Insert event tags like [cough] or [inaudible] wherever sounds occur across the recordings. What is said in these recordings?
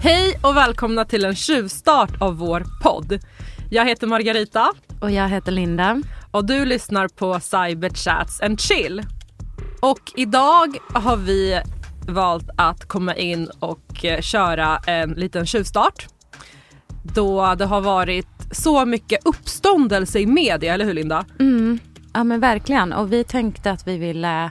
Hej och välkomna till en tjuvstart av vår podd. Jag heter Margarita. Och jag heter Linda. Och du lyssnar på Cyber Chats and Chill. Och idag har vi valt att komma in och eh, köra en liten tjuvstart. Då det har varit så mycket uppståndelse i media, eller hur Linda? Mm, ja men verkligen. Och vi tänkte att vi ville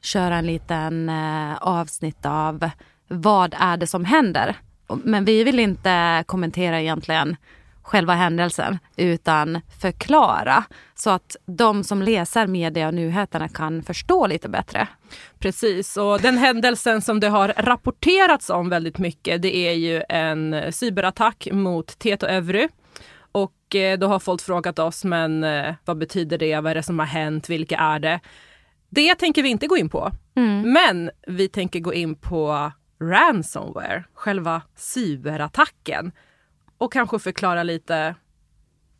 köra en liten eh, avsnitt av vad är det som händer? Men vi vill inte kommentera egentligen själva händelsen utan förklara så att de som läser media och nyheterna kan förstå lite bättre. Precis, och den händelsen som det har rapporterats om väldigt mycket det är ju en cyberattack mot Tieto Evry. Och eh, då har folk frågat oss, men eh, vad betyder det? Vad är det som har hänt? Vilka är det? Det tänker vi inte gå in på. Mm. Men vi tänker gå in på ransomware, själva cyberattacken och kanske förklara lite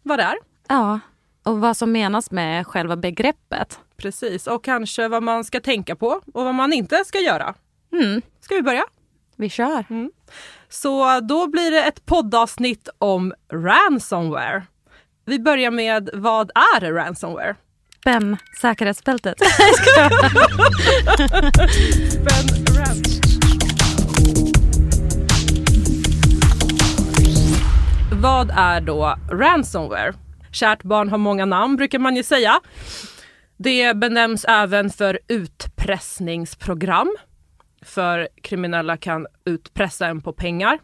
vad det är. Ja, och vad som menas med själva begreppet. Precis, och kanske vad man ska tänka på och vad man inte ska göra. Mm. Ska vi börja? Vi kör. Mm. Så då blir det ett poddavsnitt om ransomware. Vi börjar med vad är ransomware? Spänn säkerhetsbältet. Spänn [laughs] rans. Vad är då ransomware? Kärt barn har många namn brukar man ju säga. Det benämns även för utpressningsprogram. För kriminella kan utpressa en på pengar.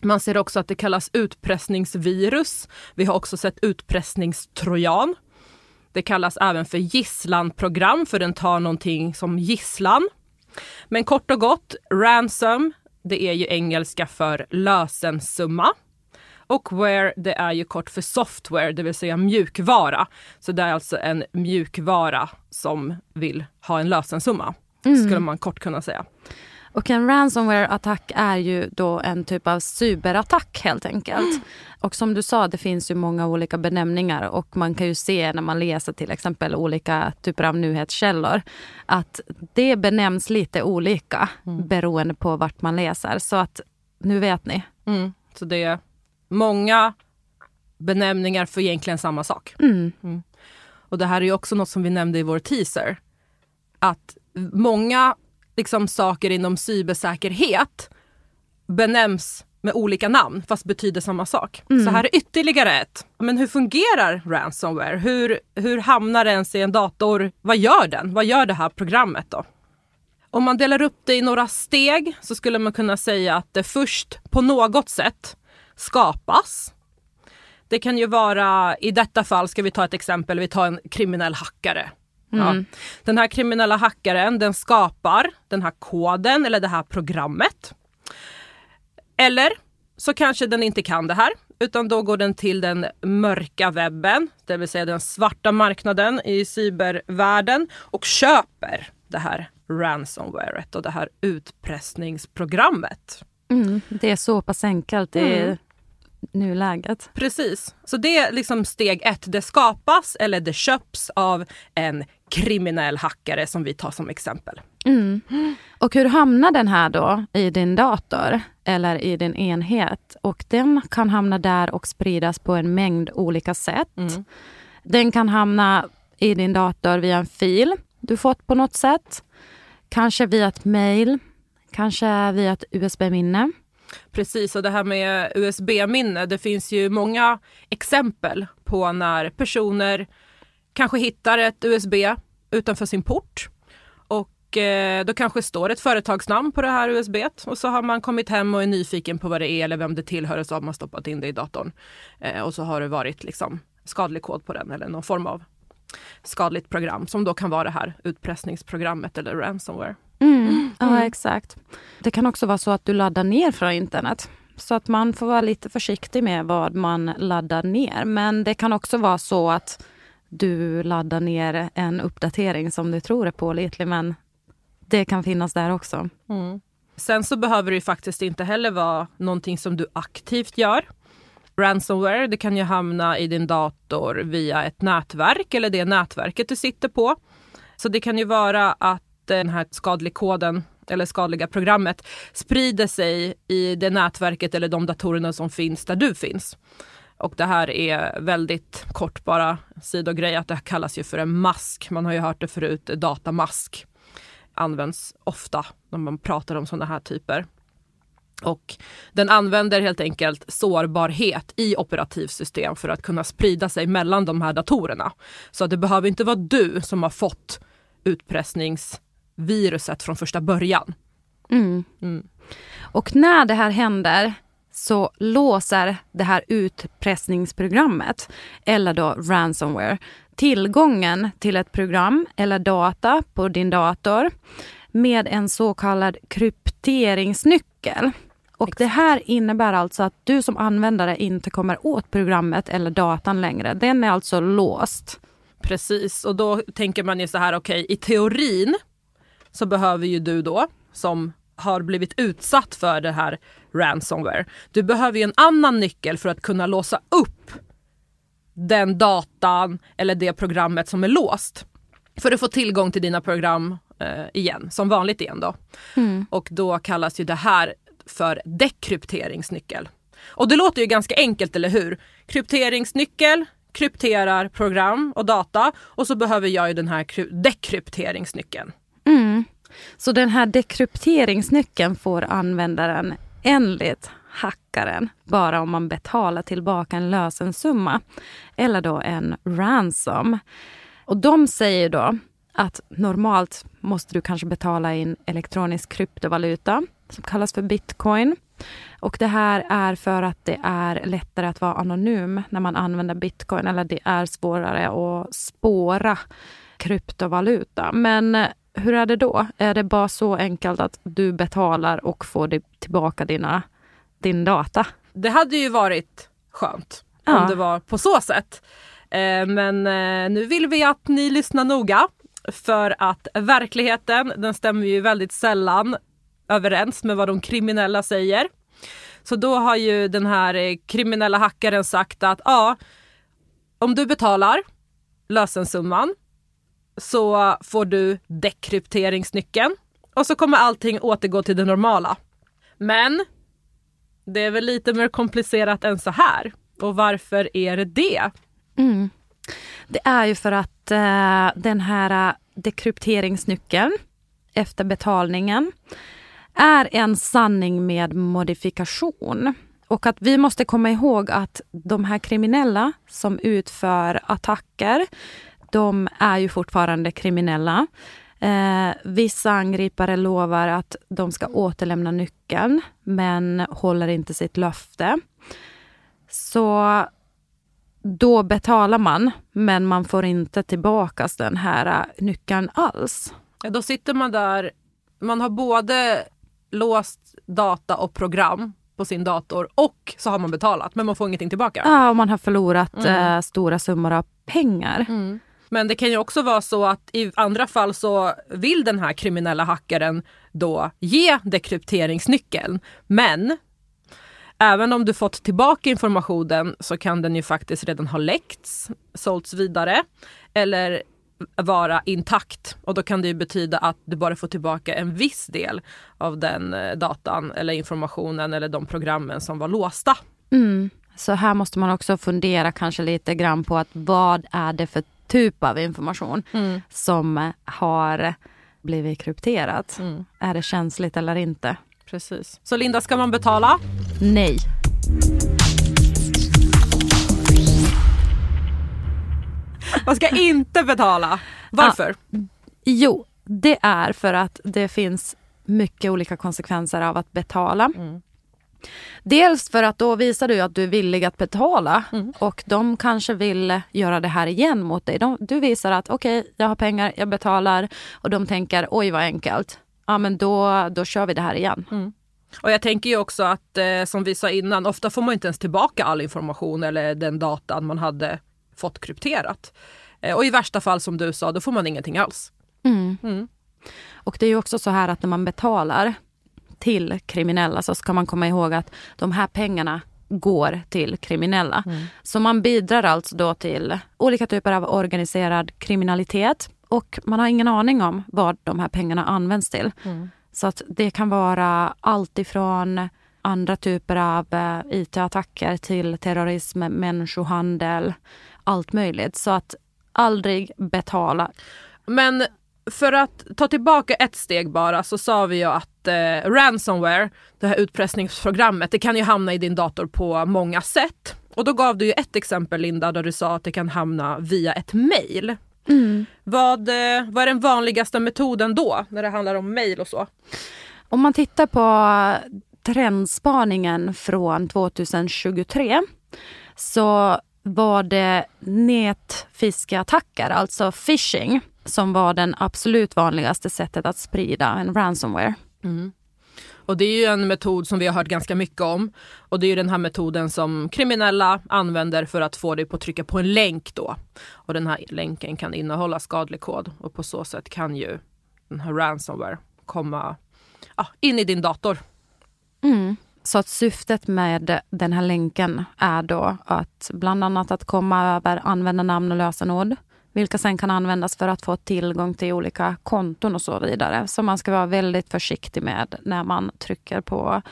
Man ser också att det kallas utpressningsvirus. Vi har också sett utpressningstrojan. Det kallas även för gisslanprogram för den tar någonting som gisslan. Men kort och gott, ransom, det är ju engelska för lösensumma. Och where, det är ju kort för software, det vill säga mjukvara. Så det är alltså en mjukvara som vill ha en lösensumma, mm. skulle man kort kunna säga. Och en ransomware-attack är ju då en typ av cyberattack helt enkelt. Mm. Och som du sa, det finns ju många olika benämningar och man kan ju se när man läser till exempel olika typer av nyhetskällor att det benämns lite olika mm. beroende på vart man läser. Så att nu vet ni. Mm. Så det många benämningar för egentligen samma sak. Mm. Mm. Och det här är ju också något som vi nämnde i vår teaser. Att många liksom, saker inom cybersäkerhet benämns med olika namn fast betyder samma sak. Mm. Så här är ytterligare ett. Men hur fungerar ransomware? Hur, hur hamnar det ens i en dator? Vad gör den? Vad gör det här programmet då? Om man delar upp det i några steg så skulle man kunna säga att det först på något sätt skapas. Det kan ju vara, i detta fall ska vi ta ett exempel, vi tar en kriminell hackare. Mm. Ja. Den här kriminella hackaren den skapar den här koden eller det här programmet. Eller så kanske den inte kan det här utan då går den till den mörka webben, det vill säga den svarta marknaden i cybervärlden och köper det här ransomwaret och det här utpressningsprogrammet. Mm, det är så pass enkelt i mm. Nuläget. Precis. Så det är liksom steg ett. Det skapas eller det köps av en kriminell hackare som vi tar som exempel. Mm. Och hur hamnar den här då i din dator eller i din enhet? Och den kan hamna där och spridas på en mängd olika sätt. Mm. Den kan hamna i din dator via en fil du fått på något sätt. Kanske via ett mail, kanske via ett USB-minne. Precis, och det här med USB-minne, det finns ju många exempel på när personer kanske hittar ett USB utanför sin port och eh, då kanske står ett företagsnamn på det här USB och så har man kommit hem och är nyfiken på vad det är eller vem det tillhör och så har man stoppat in det i datorn. Eh, och så har det varit liksom skadlig kod på den eller någon form av skadligt program som då kan vara det här utpressningsprogrammet eller ransomware. Mm. Mm. Ja, exakt. Det kan också vara så att du laddar ner från internet. Så att man får vara lite försiktig med vad man laddar ner. Men det kan också vara så att du laddar ner en uppdatering som du tror är pålitlig men det kan finnas där också. Mm. Sen så behöver det ju faktiskt inte heller vara någonting som du aktivt gör. Ransomware det kan ju hamna i din dator via ett nätverk eller det nätverket du sitter på. Så det kan ju vara att den här skadliga koden eller skadliga programmet sprider sig i det nätverket eller de datorerna som finns där du finns. Och det här är väldigt kort bara sidogrej att det här kallas ju för en mask. Man har ju hört det förut, datamask. Används ofta när man pratar om sådana här typer. Och den använder helt enkelt sårbarhet i operativsystem för att kunna sprida sig mellan de här datorerna. Så det behöver inte vara du som har fått utpressnings utpressningsviruset från första början. Mm. Mm. Och när det här händer så låser det här utpressningsprogrammet, eller då ransomware, tillgången till ett program eller data på din dator med en så kallad krypteringsnyckel. Och det här innebär alltså att du som användare inte kommer åt programmet eller datan längre. Den är alltså låst. Precis, och då tänker man ju så här, okej, okay, i teorin så behöver ju du då som har blivit utsatt för det här ransomware. Du behöver ju en annan nyckel för att kunna låsa upp den datan eller det programmet som är låst. För att få tillgång till dina program eh, igen, som vanligt igen då. Mm. Och då kallas ju det här för dekrypteringsnyckel. Och det låter ju ganska enkelt, eller hur? Krypteringsnyckel krypterar program och data och så behöver jag ju den här dekrypteringsnyckeln. Mm. Så den här dekrypteringsnyckeln får användaren enligt hackaren bara om man betalar tillbaka en lösensumma eller då en ransom. Och de säger då att normalt måste du kanske betala in elektronisk kryptovaluta som kallas för bitcoin. Och det här är för att det är lättare att vara anonym när man använder bitcoin eller det är svårare att spåra kryptovaluta. Men hur är det då? Är det bara så enkelt att du betalar och får tillbaka dina, din data? Det hade ju varit skönt ja. om det var på så sätt. Eh, men eh, nu vill vi att ni lyssnar noga för att verkligheten den stämmer ju väldigt sällan överens med vad de kriminella säger. Så då har ju den här eh, kriminella hackaren sagt att ja, om du betalar lösensumman så får du dekrypteringsnyckeln och så kommer allting återgå till det normala. Men det är väl lite mer komplicerat än så här. Och varför är det det? Mm. Det är ju för att uh, den här uh, dekrypteringsnyckeln efter betalningen är en sanning med modifikation. Och att vi måste komma ihåg att de här kriminella som utför attacker, de är ju fortfarande kriminella. Eh, vissa angripare lovar att de ska återlämna nyckeln, men håller inte sitt löfte. Så då betalar man, men man får inte tillbaka den här nyckeln alls. Ja, då sitter man där, man har både låst data och program på sin dator och så har man betalat men man får ingenting tillbaka. Ja, och man har förlorat mm. eh, stora summor av pengar. Mm. Men det kan ju också vara så att i andra fall så vill den här kriminella hackaren då ge dekrypteringsnyckeln. Men även om du fått tillbaka informationen så kan den ju faktiskt redan ha läckts, sålts vidare eller vara intakt och då kan det ju betyda att du bara får tillbaka en viss del av den eh, datan eller informationen eller de programmen som var låsta. Mm. Så här måste man också fundera kanske lite grann på att vad är det för typ av information mm. som har blivit krypterat. Mm. Är det känsligt eller inte? Precis. Så Linda, ska man betala? Nej. Man ska inte betala. Varför? Ja, jo, det är för att det finns mycket olika konsekvenser av att betala. Mm. Dels för att då visar du att du är villig att betala mm. och de kanske vill göra det här igen mot dig. De, du visar att okej, okay, jag har pengar, jag betalar och de tänker oj vad enkelt. Ja men då, då kör vi det här igen. Mm. Och jag tänker ju också att eh, som vi sa innan, ofta får man inte ens tillbaka all information eller den datan man hade fått krypterat. Eh, och i värsta fall som du sa, då får man ingenting alls. Mm. Mm. Och det är ju också så här att när man betalar till kriminella så ska man komma ihåg att de här pengarna går till kriminella. Mm. Så man bidrar alltså då till olika typer av organiserad kriminalitet och man har ingen aning om vad de här pengarna används till. Mm. Så att det kan vara allt ifrån andra typer av eh, IT-attacker till terrorism, människohandel, allt möjligt. Så att aldrig betala. Men för att ta tillbaka ett steg bara så sa vi ju att eh, ransomware, det här utpressningsprogrammet, det kan ju hamna i din dator på många sätt. Och då gav du ju ett exempel Linda där du sa att det kan hamna via ett mail. Mm. Vad, eh, vad är den vanligaste metoden då när det handlar om mail och så? Om man tittar på trendspaningen från 2023 så var det nätfiskeattacker, alltså phishing, som var den absolut vanligaste sättet att sprida en ransomware. Mm. Och det är ju en metod som vi har hört ganska mycket om. Och det är ju den här metoden som kriminella använder för att få dig på att trycka på en länk då. Och den här länken kan innehålla skadlig kod och på så sätt kan ju den här ransomware komma ja, in i din dator. Mm. Så att syftet med den här länken är då att bland annat att komma över användarnamn och lösenord vilka sen kan användas för att få tillgång till olika konton och så vidare. Så man ska vara väldigt försiktig med när man trycker på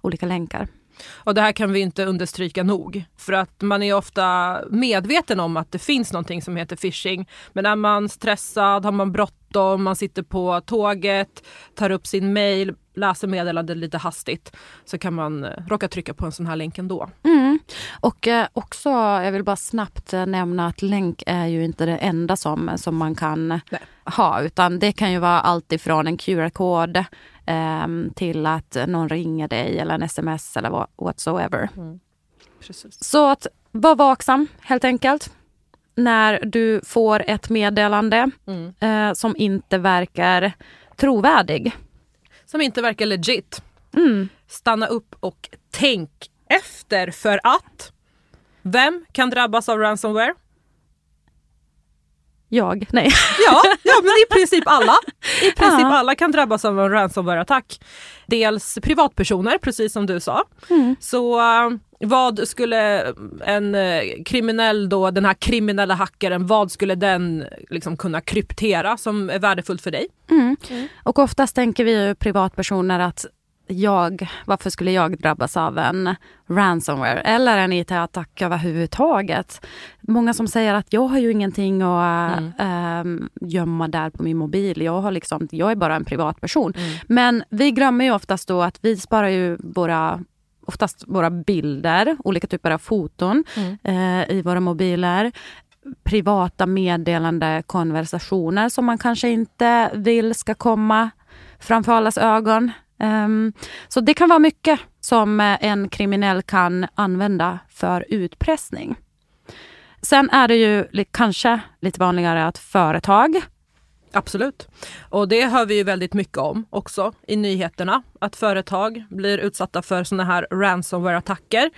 olika länkar. Och det här kan vi inte understryka nog. För att man är ofta medveten om att det finns någonting som heter phishing. Men är man stressad, har man bråttom, man sitter på tåget, tar upp sin mail, läser meddelandet lite hastigt så kan man eh, råka trycka på en sån här länk ändå. Mm. Och eh, också, jag vill bara snabbt eh, nämna att länk är ju inte det enda som, som man kan Nej. ha utan det kan ju vara allt ifrån en QR-kod eh, till att någon ringer dig eller en sms eller whatsoever. Mm. Så att var vaksam helt enkelt när du får ett meddelande mm. eh, som inte verkar trovärdig som inte verkar legit. Mm. Stanna upp och tänk efter för att vem kan drabbas av ransomware? Jag? Nej. Ja, [laughs] ja men i princip alla. I princip ja. alla kan drabbas av en ransomware-attack. Dels privatpersoner, precis som du sa. Mm. Så uh, vad skulle en uh, kriminell då, den här kriminella hackaren, vad skulle den liksom kunna kryptera som är värdefullt för dig? Mm. Mm. Och oftast tänker vi ju privatpersoner att jag, varför skulle jag drabbas av en ransomware eller en IT-attack överhuvudtaget? Många som säger att jag har ju ingenting att mm. äh, gömma där på min mobil. Jag, har liksom, jag är bara en privatperson. Mm. Men vi glömmer ju oftast då att vi sparar ju våra oftast våra bilder, olika typer av foton mm. eh, i våra mobiler privata meddelande konversationer som man kanske inte vill ska komma framför allas ögon. Um, så det kan vara mycket som eh, en kriminell kan använda för utpressning. Sen är det ju kanske lite vanligare att företag Absolut. Och det hör vi ju väldigt mycket om också i nyheterna. Att företag blir utsatta för såna här ransomware-attacker.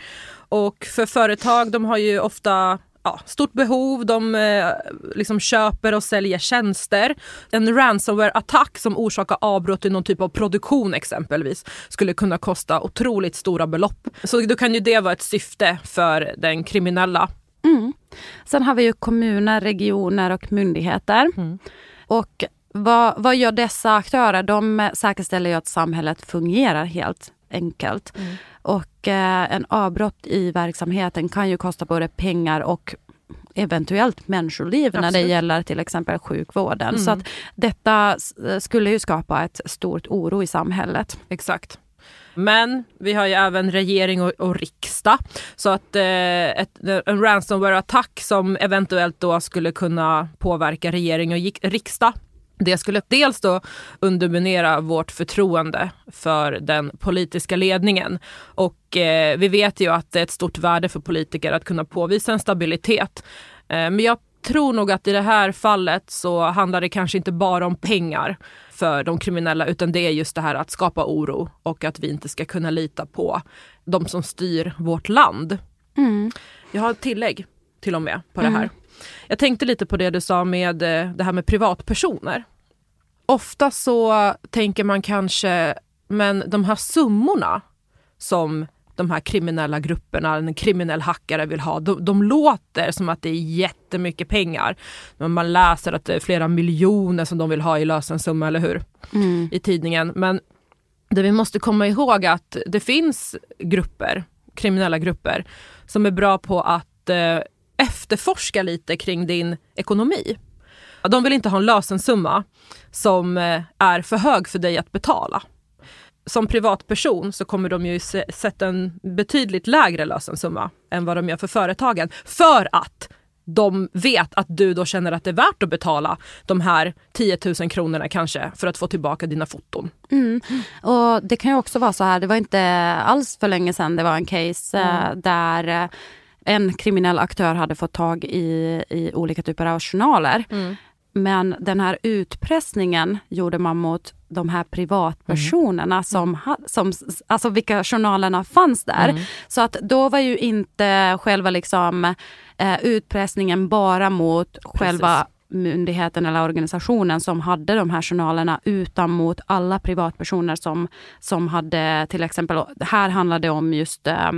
Och för företag, de har ju ofta ja, stort behov, de eh, liksom köper och säljer tjänster. En ransomware-attack som orsakar avbrott i någon typ av produktion exempelvis skulle kunna kosta otroligt stora belopp. Så då kan ju det vara ett syfte för den kriminella. Mm. Sen har vi ju kommuner, regioner och myndigheter. Mm. Och vad, vad gör dessa aktörer? De säkerställer ju att samhället fungerar helt enkelt. Mm. Och eh, en avbrott i verksamheten kan ju kosta både pengar och eventuellt människoliv Absolut. när det gäller till exempel sjukvården. Mm. Så att detta skulle ju skapa ett stort oro i samhället. Exakt. Men vi har ju även regering och, och riksdag. Så att eh, ett, en ransomware-attack som eventuellt då skulle kunna påverka regering och riksdag det skulle dels då underminera vårt förtroende för den politiska ledningen. Och eh, vi vet ju att det är ett stort värde för politiker att kunna påvisa en stabilitet. Eh, men jag tror nog att i det här fallet så handlar det kanske inte bara om pengar för de kriminella utan det är just det här att skapa oro och att vi inte ska kunna lita på de som styr vårt land. Mm. Jag har ett tillägg till och med på det här. Jag tänkte lite på det du sa med eh, det här med privatpersoner. Ofta så tänker man kanske, men de här summorna som de här kriminella grupperna, en kriminell hackare vill ha. De, de låter som att det är jättemycket pengar. Men man läser att det är flera miljoner som de vill ha i lösensumma, eller hur? Mm. I tidningen. Men det vi måste komma ihåg är att det finns grupper, kriminella grupper, som är bra på att eh, efterforska lite kring din ekonomi. De vill inte ha en lösensumma som eh, är för hög för dig att betala. Som privatperson så kommer de ju sätta en betydligt lägre lösensumma än vad de gör för företagen. För att de vet att du då känner att det är värt att betala de här 10 000 kronorna kanske för att få tillbaka dina foton. Mm. Och Det kan ju också vara så här, det var inte alls för länge sedan det var en case eh, mm. där eh, en kriminell aktör hade fått tag i, i olika typer av journaler. Mm. Men den här utpressningen gjorde man mot de här privatpersonerna mm. som, som, alltså vilka journalerna fanns där. Mm. Så att då var ju inte själva liksom eh, utpressningen bara mot Precis. själva myndigheten eller organisationen som hade de här journalerna utan mot alla privatpersoner som, som hade till exempel, här handlade det om just eh,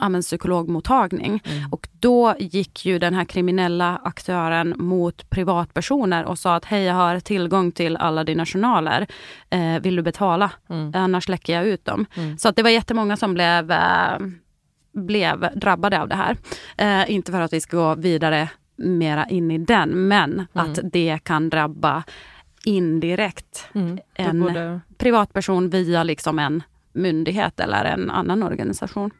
en psykologmottagning. Mm. Och då gick ju den här kriminella aktören mot privatpersoner och sa att hej jag har tillgång till alla dina journaler. Eh, vill du betala? Mm. Annars läcker jag ut dem. Mm. Så att det var jättemånga som blev, eh, blev drabbade av det här. Eh, inte för att vi ska gå vidare mera in i den, men mm. att det kan drabba indirekt mm. en borde... privatperson via liksom en myndighet eller en annan organisation.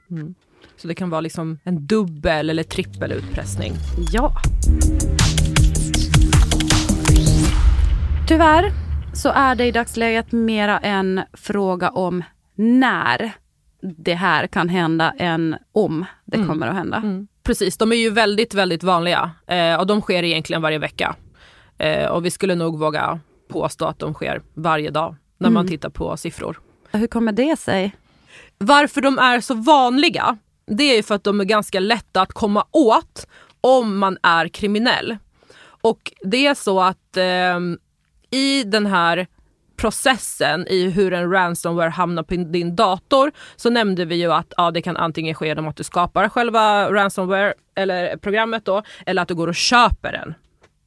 Så det kan vara liksom en dubbel eller trippel utpressning. Ja. Tyvärr så är det i dagsläget mera en fråga om när det här kan hända än om det mm. kommer att hända. Mm. Precis, de är ju väldigt, väldigt vanliga eh, och de sker egentligen varje vecka. Eh, och vi skulle nog våga påstå att de sker varje dag när mm. man tittar på siffror. Hur kommer det sig? Varför de är så vanliga det är för att de är ganska lätta att komma åt om man är kriminell. Och det är så att eh, i den här processen i hur en ransomware hamnar på din dator så nämnde vi ju att ja, det kan antingen ske genom att du skapar själva ransomware eller programmet då eller att du går och köper den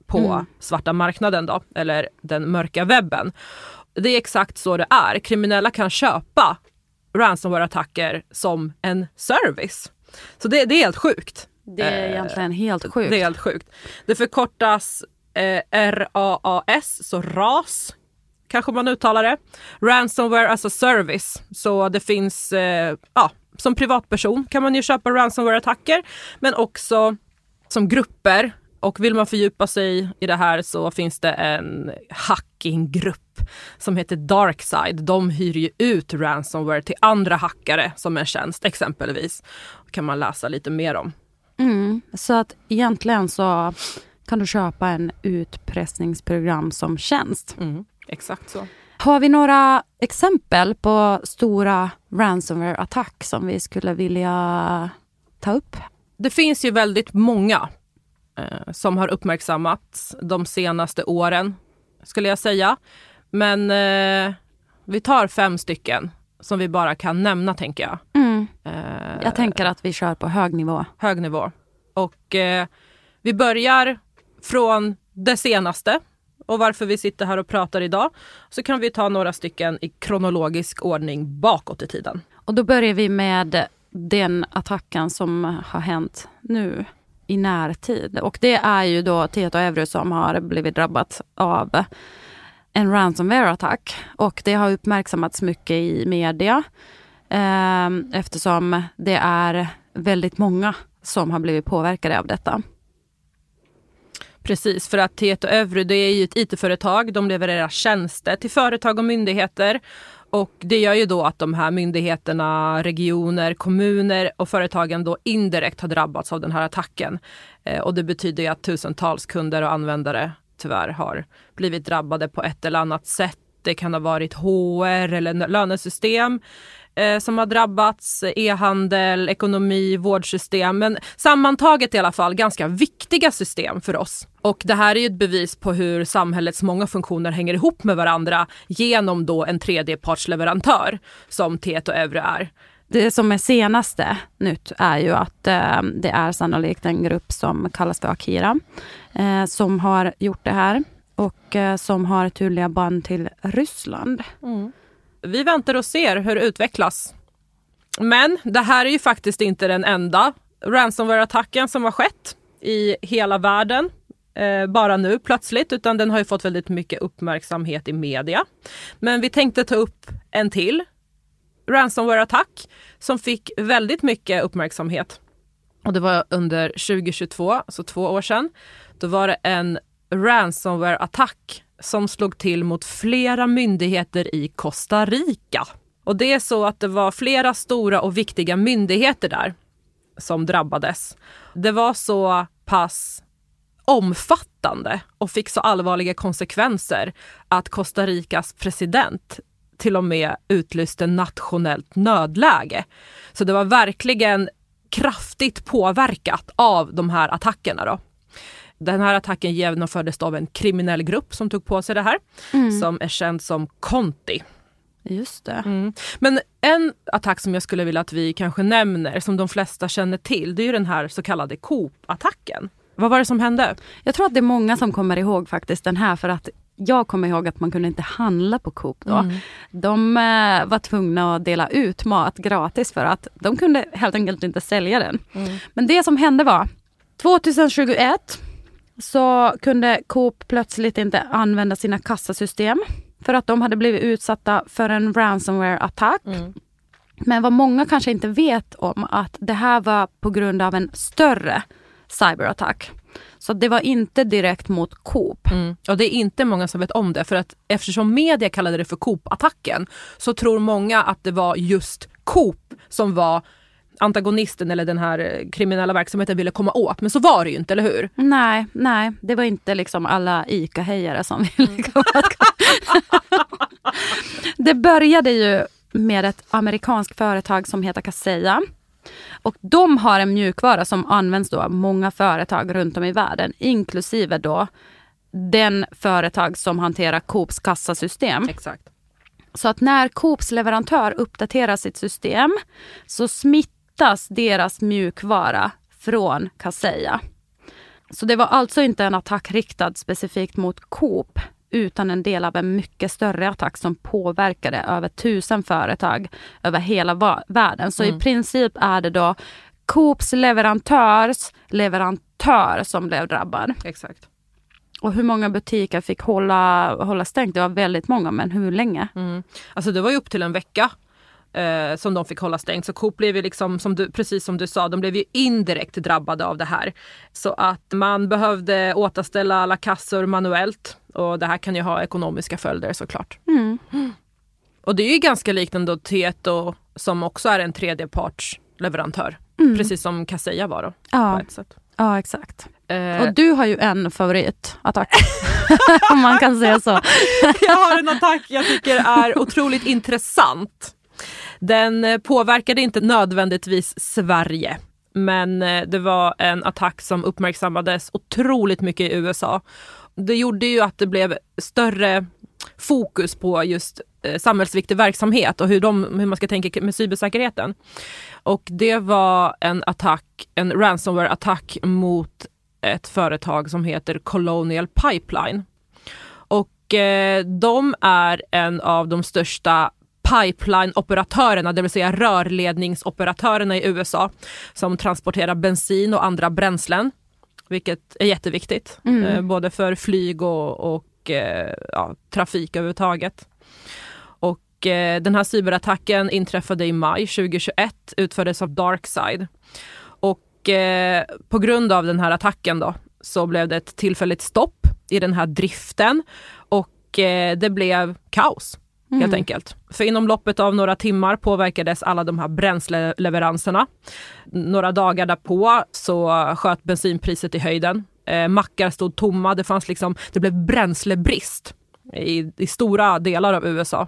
på mm. svarta marknaden då eller den mörka webben. Det är exakt så det är. Kriminella kan köpa ransomware-attacker som en service. Så det, det är helt sjukt. Det är egentligen helt sjukt. Det är helt sjukt. Det förkortas eh, RAAS, så RAS kanske man uttalar det. Ransomware as a service. Så det finns, eh, ja, som privatperson kan man ju köpa ransomware-attacker men också som grupper. Och vill man fördjupa sig i det här så finns det en hackinggrupp som heter Darkside. De hyr ju ut ransomware till andra hackare som en tjänst exempelvis. Det kan man läsa lite mer om. Mm, så att egentligen så kan du köpa en utpressningsprogram som tjänst. Mm, exakt så. Har vi några exempel på stora ransomware-attack som vi skulle vilja ta upp? Det finns ju väldigt många eh, som har uppmärksammats de senaste åren, skulle jag säga. Men eh, vi tar fem stycken som vi bara kan nämna tänker jag. Mm. Eh, jag tänker att vi kör på hög nivå. Hög nivå. Och eh, vi börjar från det senaste och varför vi sitter här och pratar idag. Så kan vi ta några stycken i kronologisk ordning bakåt i tiden. Och då börjar vi med den attacken som har hänt nu i närtid. Och det är ju då Tieto Euro som har blivit drabbat av en ransomware-attack. Och det har uppmärksammats mycket i media eh, eftersom det är väldigt många som har blivit påverkade av detta. Precis, för att Tieto Övry det är ju ett IT-företag. De levererar tjänster till företag och myndigheter. Och det gör ju då att de här myndigheterna, regioner, kommuner och företagen då indirekt har drabbats av den här attacken. Eh, och det betyder ju att tusentals kunder och användare tyvärr har blivit drabbade på ett eller annat sätt. Det kan ha varit HR eller lönesystem eh, som har drabbats, e-handel, ekonomi, vårdsystem. Men sammantaget i alla fall ganska viktiga system för oss. Och det här är ju ett bevis på hur samhällets många funktioner hänger ihop med varandra genom då en tredjepartsleverantör som Tieto Euro är. Det som är senaste nytt är ju att eh, det är sannolikt en grupp som kallas för Akira, eh, som har gjort det här och eh, som har tydliga band till Ryssland. Mm. Vi väntar och ser hur det utvecklas. Men det här är ju faktiskt inte den enda ransomware-attacken som har skett i hela världen eh, bara nu plötsligt, utan den har ju fått väldigt mycket uppmärksamhet i media. Men vi tänkte ta upp en till ransomware-attack som fick väldigt mycket uppmärksamhet. Och det var under 2022, alltså två år sedan. Då var det en ransomware-attack som slog till mot flera myndigheter i Costa Rica. Och det är så att det var flera stora och viktiga myndigheter där som drabbades. Det var så pass omfattande och fick så allvarliga konsekvenser att Costa Ricas president till och med utlyste nationellt nödläge. Så det var verkligen kraftigt påverkat av de här attackerna. Då. Den här attacken genomfördes av en kriminell grupp som tog på sig det här, mm. som är känd som Conti. Just det. Mm. Men en attack som jag skulle vilja att vi kanske nämner, som de flesta känner till, det är ju den här så kallade Coop-attacken. Vad var det som hände? Jag tror att det är många som kommer ihåg faktiskt den här för att jag kommer ihåg att man kunde inte handla på Coop då. Mm. De eh, var tvungna att dela ut mat gratis för att de kunde helt enkelt inte sälja den. Mm. Men det som hände var 2021 så kunde Coop plötsligt inte använda sina kassasystem för att de hade blivit utsatta för en ransomware-attack. Mm. Men vad många kanske inte vet om att det här var på grund av en större cyberattack. Så det var inte direkt mot Coop. Mm. Och det är inte många som vet om det för att eftersom media kallade det för Coop-attacken så tror många att det var just Coop som var antagonisten eller den här eh, kriminella verksamheten ville komma åt. Men så var det ju inte, eller hur? Nej, nej, det var inte liksom alla ICA-hejare som ville mm. komma åt. [laughs] det började ju med ett amerikanskt företag som heter Kaseya och de har en mjukvara som används då av många företag runt om i världen, inklusive då den företag som hanterar Coops kassasystem. Exakt. Så att när Coops leverantör uppdaterar sitt system så smittas deras mjukvara från Kaseya. Så det var alltså inte en attack riktad specifikt mot Coop utan en del av en mycket större attack som påverkade över tusen företag över hela världen. Så mm. i princip är det då Coops leverantörs leverantör som blev drabbad. Exakt. Och hur många butiker fick hålla, hålla stängt? Det var väldigt många, men hur länge? Mm. Alltså det var ju upp till en vecka eh, som de fick hålla stängt. Så Coop blev ju liksom, som du, precis som du sa, de blev ju indirekt drabbade av det här. Så att man behövde återställa alla kassor manuellt och det här kan ju ha ekonomiska följder såklart. Mm. Och det är ju ganska likt ändå Tieto som också är en tredjepartsleverantör. Mm. Precis som Kaseya var då. Ja. Ja, exakt. Eh. Och du har ju en favoritattack, [laughs] om man kan säga så. [laughs] jag har en attack jag tycker är otroligt intressant. Den eh, påverkade inte nödvändigtvis Sverige. Men eh, det var en attack som uppmärksammades otroligt mycket i USA. Det gjorde ju att det blev större fokus på just eh, samhällsviktig verksamhet och hur, de, hur man ska tänka med cybersäkerheten. Och det var en attack, en ransomware-attack mot ett företag som heter Colonial Pipeline. Och eh, de är en av de största pipeline-operatörerna, det vill säga rörledningsoperatörerna i USA som transporterar bensin och andra bränslen, vilket är jätteviktigt, mm. eh, både för flyg och, och eh, ja, trafik överhuvudtaget. Och eh, den här cyberattacken inträffade i maj 2021, utfördes av Darkside. Och eh, på grund av den här attacken då, så blev det ett tillfälligt stopp i den här driften och eh, det blev kaos mm. helt enkelt. För inom loppet av några timmar påverkades alla de här bränsleleveranserna. Några dagar därpå så sköt bensinpriset i höjden. Eh, mackar stod tomma, det fanns liksom, det blev bränslebrist i, i stora delar av USA.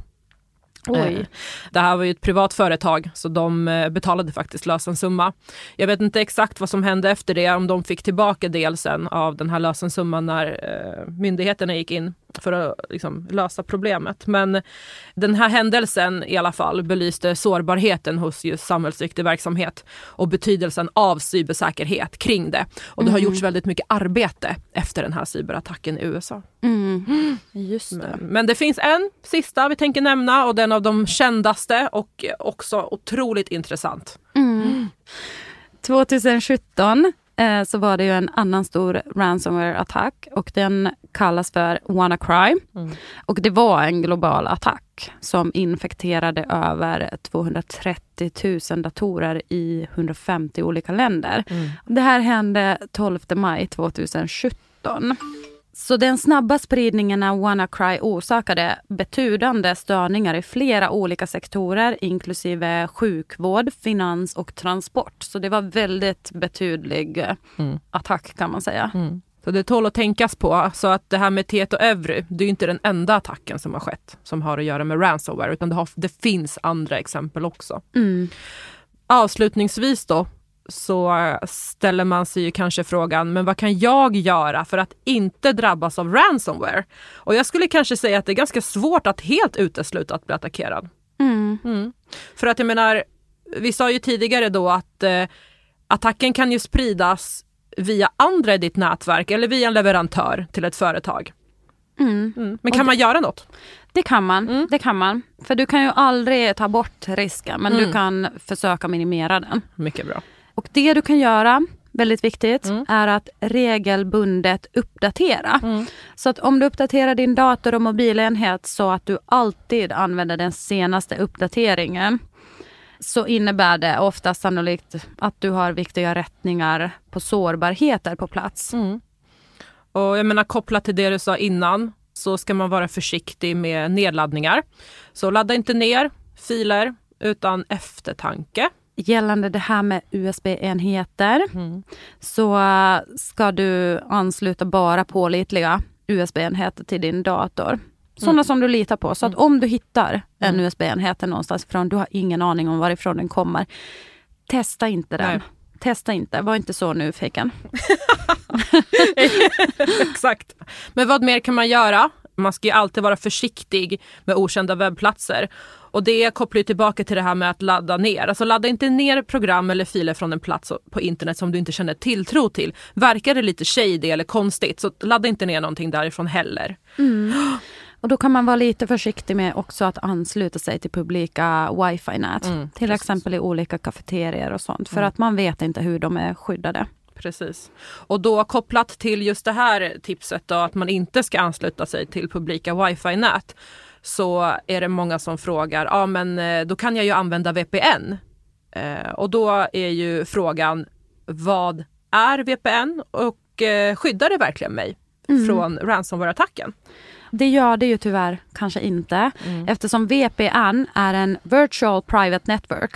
Oj. Eh, det här var ju ett privat företag så de eh, betalade faktiskt lösensumma. Jag vet inte exakt vad som hände efter det, om de fick tillbaka delsen av den här lösensumman när eh, myndigheterna gick in. För att liksom, lösa problemet. Men den här händelsen i alla fall belyste sårbarheten hos just samhällsviktig verksamhet och betydelsen av cybersäkerhet kring det. Och det har gjorts väldigt mycket arbete efter den här cyberattacken i USA. Mm. Just det. Men, men det finns en sista vi tänker nämna och den av de kändaste och också otroligt intressant. 2017 eh, så var det ju en annan stor ransomware-attack och den kallas för WannaCry. Och det var en global attack som infekterade över 230 000 datorer i 150 olika länder. Det här hände 12 maj 2017. Så den snabba spridningen av WannaCry orsakade betydande störningar i flera olika sektorer inklusive sjukvård, finans och transport. Så det var väldigt betydlig eh, attack kan man säga. Så det tål att tänkas på. Så att det här med Tieto Evry, det är inte den enda attacken som har skett som har att göra med ransomware, utan det, har, det finns andra exempel också. Mm. Avslutningsvis då så ställer man sig ju kanske frågan, men vad kan jag göra för att inte drabbas av ransomware? Och jag skulle kanske säga att det är ganska svårt att helt utesluta att bli attackerad. Mm. Mm. För att jag menar, vi sa ju tidigare då att eh, attacken kan ju spridas via andra i ditt nätverk eller via en leverantör till ett företag. Mm. Mm. Men kan man göra något? Det kan man. Mm. Det kan man. För du kan ju aldrig ta bort risken, men Mm. du kan försöka minimera den. Mycket bra. Och det du kan göra, väldigt viktigt, Mm. är att regelbundet uppdatera. Mm. Så att om du uppdaterar din dator och mobilenhet så att du alltid använder den senaste uppdateringen så innebär det ofta sannolikt att du har viktiga rättningar på sårbarheter på plats. Mm. Och jag menar kopplat till det du sa innan så ska man vara försiktig med nedladdningar. Så ladda inte ner filer utan eftertanke. Gällande det här med USB-enheter Mm. så äh, ska du ansluta bara pålitliga USB-enheter till din dator. Sådana Mm. som du litar på. Så att om du hittar en USB-enhet någonstans ifrån, du har ingen aning om varifrån den kommer. Testa inte den. Nej. Testa inte, var inte så nyfiken. [laughs] Exakt. Men vad mer kan man göra? Man ska ju alltid vara försiktig med okända webbplatser. Och det kopplar ju tillbaka till det här med att ladda ner. Alltså ladda inte ner program eller filer från en plats på internet som du inte känner tilltro till. Verkar det lite shady eller konstigt så ladda inte ner någonting därifrån heller. Och då kan man vara lite försiktig med också att ansluta sig till publika wifi-nät. Mm, till precis. exempel i olika kafeterier och sånt. För att man vet inte hur de är skyddade. Precis. Och då kopplat till just det här tipset då, att man inte ska ansluta sig till publika wifi-nät så är det många som frågar, ja men eh, då kan jag ju använda VPN. Eh, och då är ju frågan, vad är VPN och eh, skyddar det verkligen mig från ransomware-attacken? Det gör det ju tyvärr kanske inte. Eftersom VPN är en virtual private network.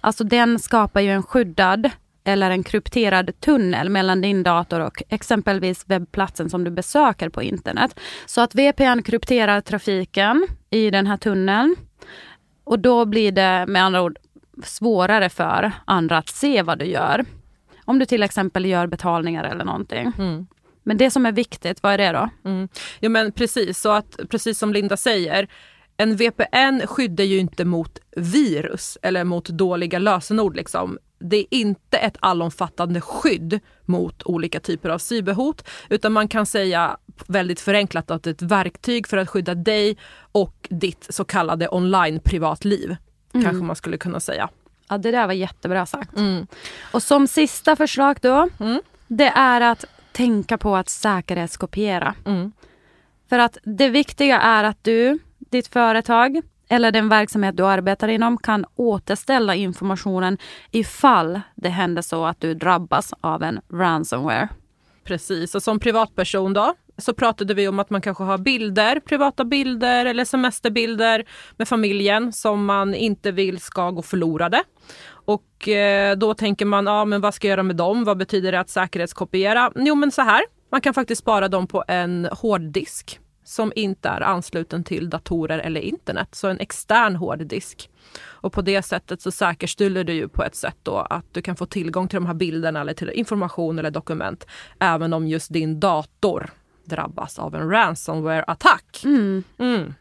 Alltså den skapar ju en skyddad eller en krypterad tunnel mellan din dator och exempelvis webbplatsen som du besöker på internet. Så att VPN krypterar trafiken i den här tunneln. Och då blir det med andra ord svårare för andra att se vad du gör. Om du till exempel gör betalningar eller någonting. Mm. Men det som är viktigt, vad är det då? Mm. Ja men precis, så att precis som Linda säger, en VPN skyddar ju inte mot virus eller mot dåliga lösenord. Liksom. Det är inte ett allomfattande skydd mot olika typer av cyberhot, utan man kan säga väldigt förenklat att det är ett verktyg för att skydda dig och ditt så kallade online privatliv. Kanske man skulle kunna säga. Ja, det där var jättebra sagt. Mm. Och som sista förslag då, Mm. det är att tänka på att säkerhetskopiera. Mm. För att det viktiga är att du, ditt företag eller den verksamhet du arbetar inom kan återställa informationen ifall det händer så att du drabbas av en ransomware. Precis, och som privatperson då så pratade vi om att man kanske har bilder, privata bilder eller semesterbilder med familjen som man inte vill ska gå förlorade. Och eh, då tänker man, ja men vad ska jag göra med dem? Vad betyder det att säkerhetskopiera? Jo men så här, man kan faktiskt spara dem på en hårddisk som inte är ansluten till datorer eller internet, så en extern hårddisk. Och på det sättet så säkerställer du ju på ett sätt då att du kan få tillgång till de här bilderna eller till information eller dokument även om just din dator drabbas av en ransomware-attack. Mm. Mm.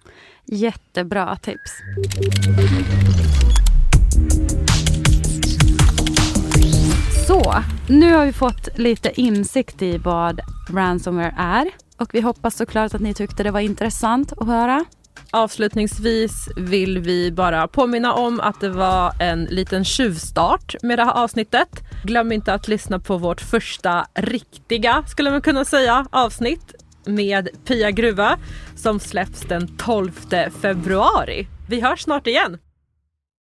Jättebra tips. Så, nu har vi fått lite insikt i vad ransomware är. Och vi hoppas såklart att ni tyckte det var intressant att höra. Avslutningsvis vill vi bara påminna om att det var en liten tjuvstart med det här avsnittet. Glöm inte att lyssna på vårt första riktiga, skulle man kunna säga, avsnitt med Pia Gruva som släpps den 12 februari. Vi hörs snart igen.